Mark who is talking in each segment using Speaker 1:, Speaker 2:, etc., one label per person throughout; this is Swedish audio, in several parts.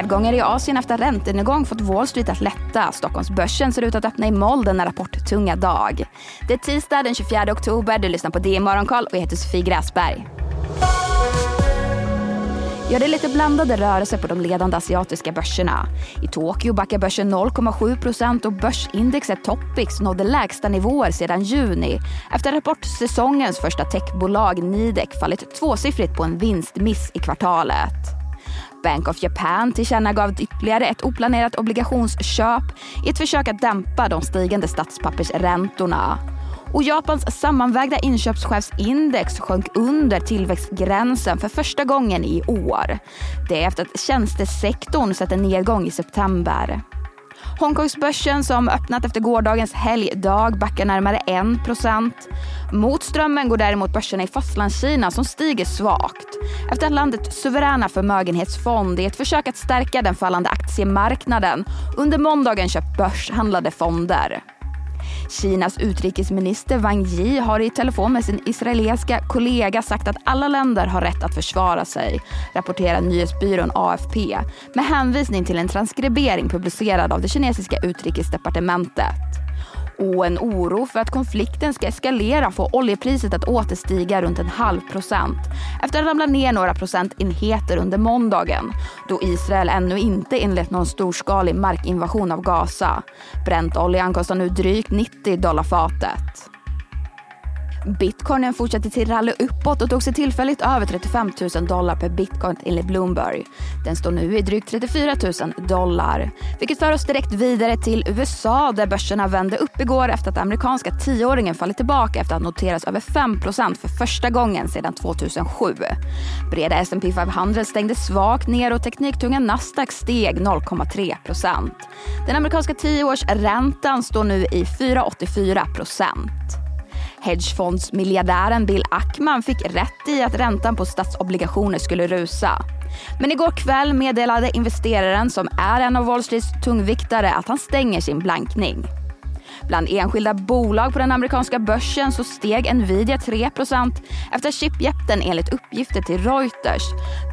Speaker 1: Nedgångar i Asien efter räntenedgång fått Wall Street att lätta. Stockholmsbörsen ser ut att öppna i moll denna rapporttunga dag. Det är tisdag den 24 oktober. Du lyssnar på DI Morgonkoll och jag heter Sofie Gräsberg. Ja, det är lite blandade rörelser på de ledande asiatiska börserna. I Tokyo backar börsen 0,7 procent och börsindexet Topix nådde lägsta nivåer sedan juni efter rapportsäsongens första techbolag Nidec fallit tvåsiffrigt på en vinstmiss i kvartalet. Bank of Japan tillkännagav ytterligare ett oplanerat obligationsköp i ett försök att dämpa de stigande statspappersräntorna. Och Japans sammanvägda inköpschefsindex sjönk under tillväxtgränsen för första gången i år. Det är efter att tjänstesektorn sett en nedgång i september. Hongkongsbörsen som öppnat efter gårdagens helgdag backar närmare 1 Mot strömmen går däremot börserna i Fastlandskina som stiger svagt efter att landets suveräna förmögenhetsfond i ett försök att stärka den fallande aktiemarknaden under måndagen köpt börshandlade fonder. Kinas utrikesminister Wang Yi har i telefon med sin israeliska kollega sagt att alla länder har rätt att försvara sig, rapporterar nyhetsbyrån AFP med hänvisning till en transkribering publicerad av det kinesiska utrikesdepartementet och en oro för att konflikten ska eskalera får oljepriset att återstiga runt en halv procent efter att ramla ner några procentenheter under måndagen då Israel ännu inte inlett någon storskalig markinvasion av Gaza. Bräntoljan kostar nu drygt 90 dollar fatet. Bitcoinen fortsatte till rally uppåt och tog sig tillfälligt över 35 000 dollar per bitcoin enligt Bloomberg. Den står nu i drygt 34 000 dollar. Vilket för oss direkt vidare till USA där börserna vände upp igår efter att amerikanska tioåringen fallit tillbaka efter att noteras över 5% för första gången sedan 2007. Breda S&P 500 stängde svagt ner och tekniktunga Nasdaq steg 0,3% Den amerikanska tioårsräntan står nu i 4,84 Hedgefondsmiljardären Bill Ackman fick rätt i att räntan på statsobligationer skulle rusa. Men igår kväll meddelade investeraren, som är en av Wall Streets tungviktare, att han stänger sin blankning. Bland enskilda bolag på den amerikanska börsen så steg Nvidia 3% efter chipjätten enligt uppgifter till Reuters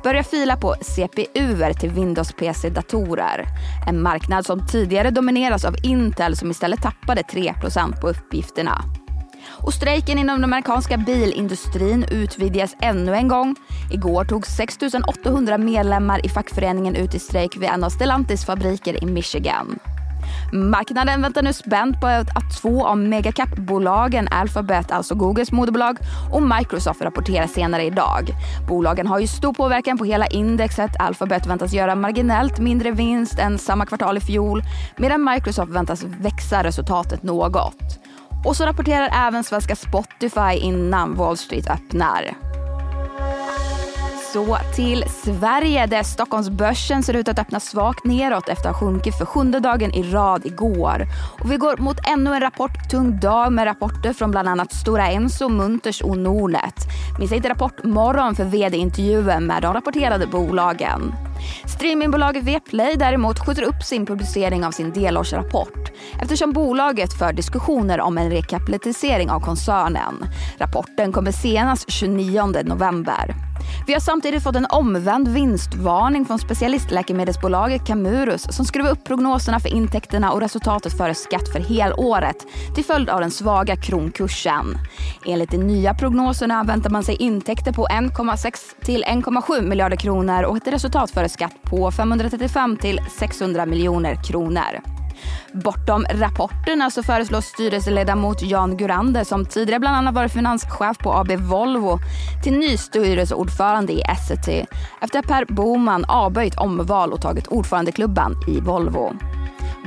Speaker 1: börjar fila på CPUer till Windows PC-datorer. En marknad som tidigare domineras av Intel som istället tappade 3% på uppgifterna. Och strejken inom den amerikanska bilindustrin utvidgas ännu en gång. Igår tog 6 800 medlemmar i fackföreningen ut i strejk vid en av Stellantis fabriker i Michigan. Marknaden väntar nu spänt på att två av megacap-bolagen Alphabet, alltså Googles moderbolag, och Microsoft rapporterar senare idag. Bolagen har ju stor påverkan på hela indexet. Alphabet väntas göra marginellt mindre vinst än samma kvartal i fjol medan Microsoft väntas växa resultatet något. Och så rapporterar även svenska Spotify innan Wall Street öppnar. Så till Sverige där Stockholmsbörsen ser ut att öppna svagt neråt efter att ha sjunkit för sjunde dagen i rad igår. Och vi går mot ännu en rapporttung dag med rapporter från bland annat Stora Enso, Munters och Nordnet. Missa inte Rapport morgon för vd-intervjuer med de rapporterade bolagen. Streamingbolaget Vplay däremot skjuter upp sin publicering av sin delårsrapport eftersom bolaget för diskussioner om en rekapitalisering av koncernen. Rapporten kommer senast 29 november. Vi har samtidigt fått en omvänd vinstvarning från specialistläkemedelsbolaget Camurus som skruvar upp prognoserna för intäkterna och resultatet före skatt för helåret till följd av den svaga kronkursen. Enligt de nya prognoserna väntar man sig intäkter på 1,6 till 1,7 miljarder kronor och ett resultat före skatt på 535 till 600 miljoner kronor. Bortom rapporterna så alltså, föreslås styrelseledamot Jan Gurander som tidigare bland annat varit finanschef på AB Volvo till ny styrelseordförande i Essity efter att Per Boman avböjt omval och tagit ordförandeklubban i Volvo.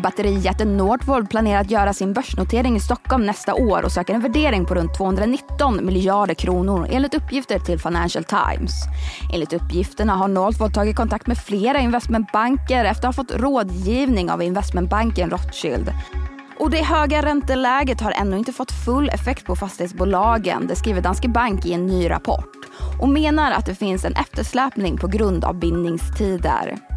Speaker 1: Batterijätten Northvolt planerar att göra sin börsnotering i Stockholm nästa år och söker en värdering på runt 219 miljarder kronor enligt uppgifter till Financial Times. Enligt uppgifterna har Northvolt tagit kontakt med flera investmentbanker efter att ha fått rådgivning av investmentbanken Rothschild. Och det höga ränteläget har ännu inte fått full effekt på fastighetsbolagen, det skriver Danske Bank i en ny rapport och menar att det finns en eftersläpning på grund av bindningstider.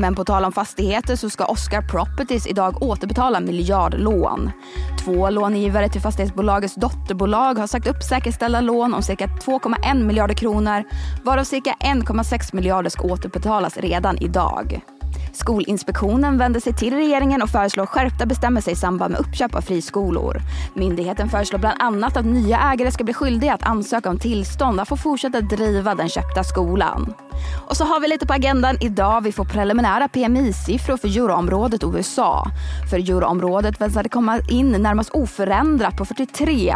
Speaker 1: Men på tal om fastigheter så ska Oscar Properties idag återbetala miljardlån. Två långivare till fastighetsbolagets dotterbolag har sagt upp säkerställda lån om cirka 2,1 miljarder kronor varav cirka 1,6 miljarder ska återbetalas redan idag. Skolinspektionen vänder sig till regeringen och föreslår skärpta bestämmelser i samband med uppköp av friskolor. Myndigheten föreslår bland annat att nya ägare ska bli skyldiga att ansöka om tillstånd att få fortsätta driva den köpta skolan. Och så har vi lite på agendan idag. Vi får preliminära PMI-siffror för euroområdet och USA. För euroområdet väntas det komma in närmast oförändrat på 43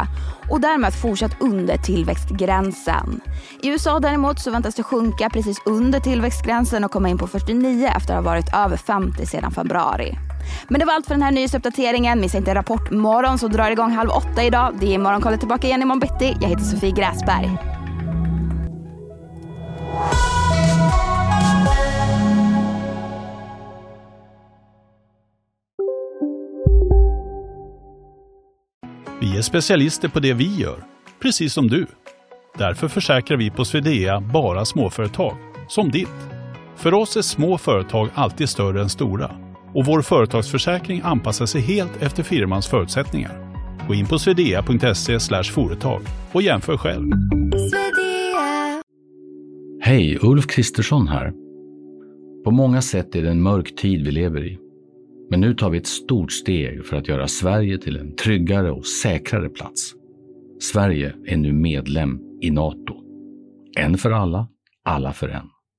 Speaker 1: och därmed fortsatt under tillväxtgränsen. I USA däremot så väntas det sjunka precis under tillväxtgränsen och komma in på 49 efter att ha varit över 50 sedan februari. Men det var allt för den här nyhetsuppdateringen. Missa inte Rapport morgon som drar igång halv åtta idag. Det är Morgonkollet tillbaka igen imorgon bitti. Jag heter Sofie Gräsberg.
Speaker 2: Vi är specialister på det vi gör, precis som du. Därför försäkrar vi på Swedea bara småföretag, som ditt. För oss är små företag alltid större än stora och vår företagsförsäkring anpassar sig helt efter firmans förutsättningar. Gå in på swedea.se företag och jämför själv.
Speaker 3: Hej, Ulf Kristersson här. På många sätt är det en mörk tid vi lever i. Men nu tar vi ett stort steg för att göra Sverige till en tryggare och säkrare plats. Sverige är nu medlem i Nato. En för alla, alla för en.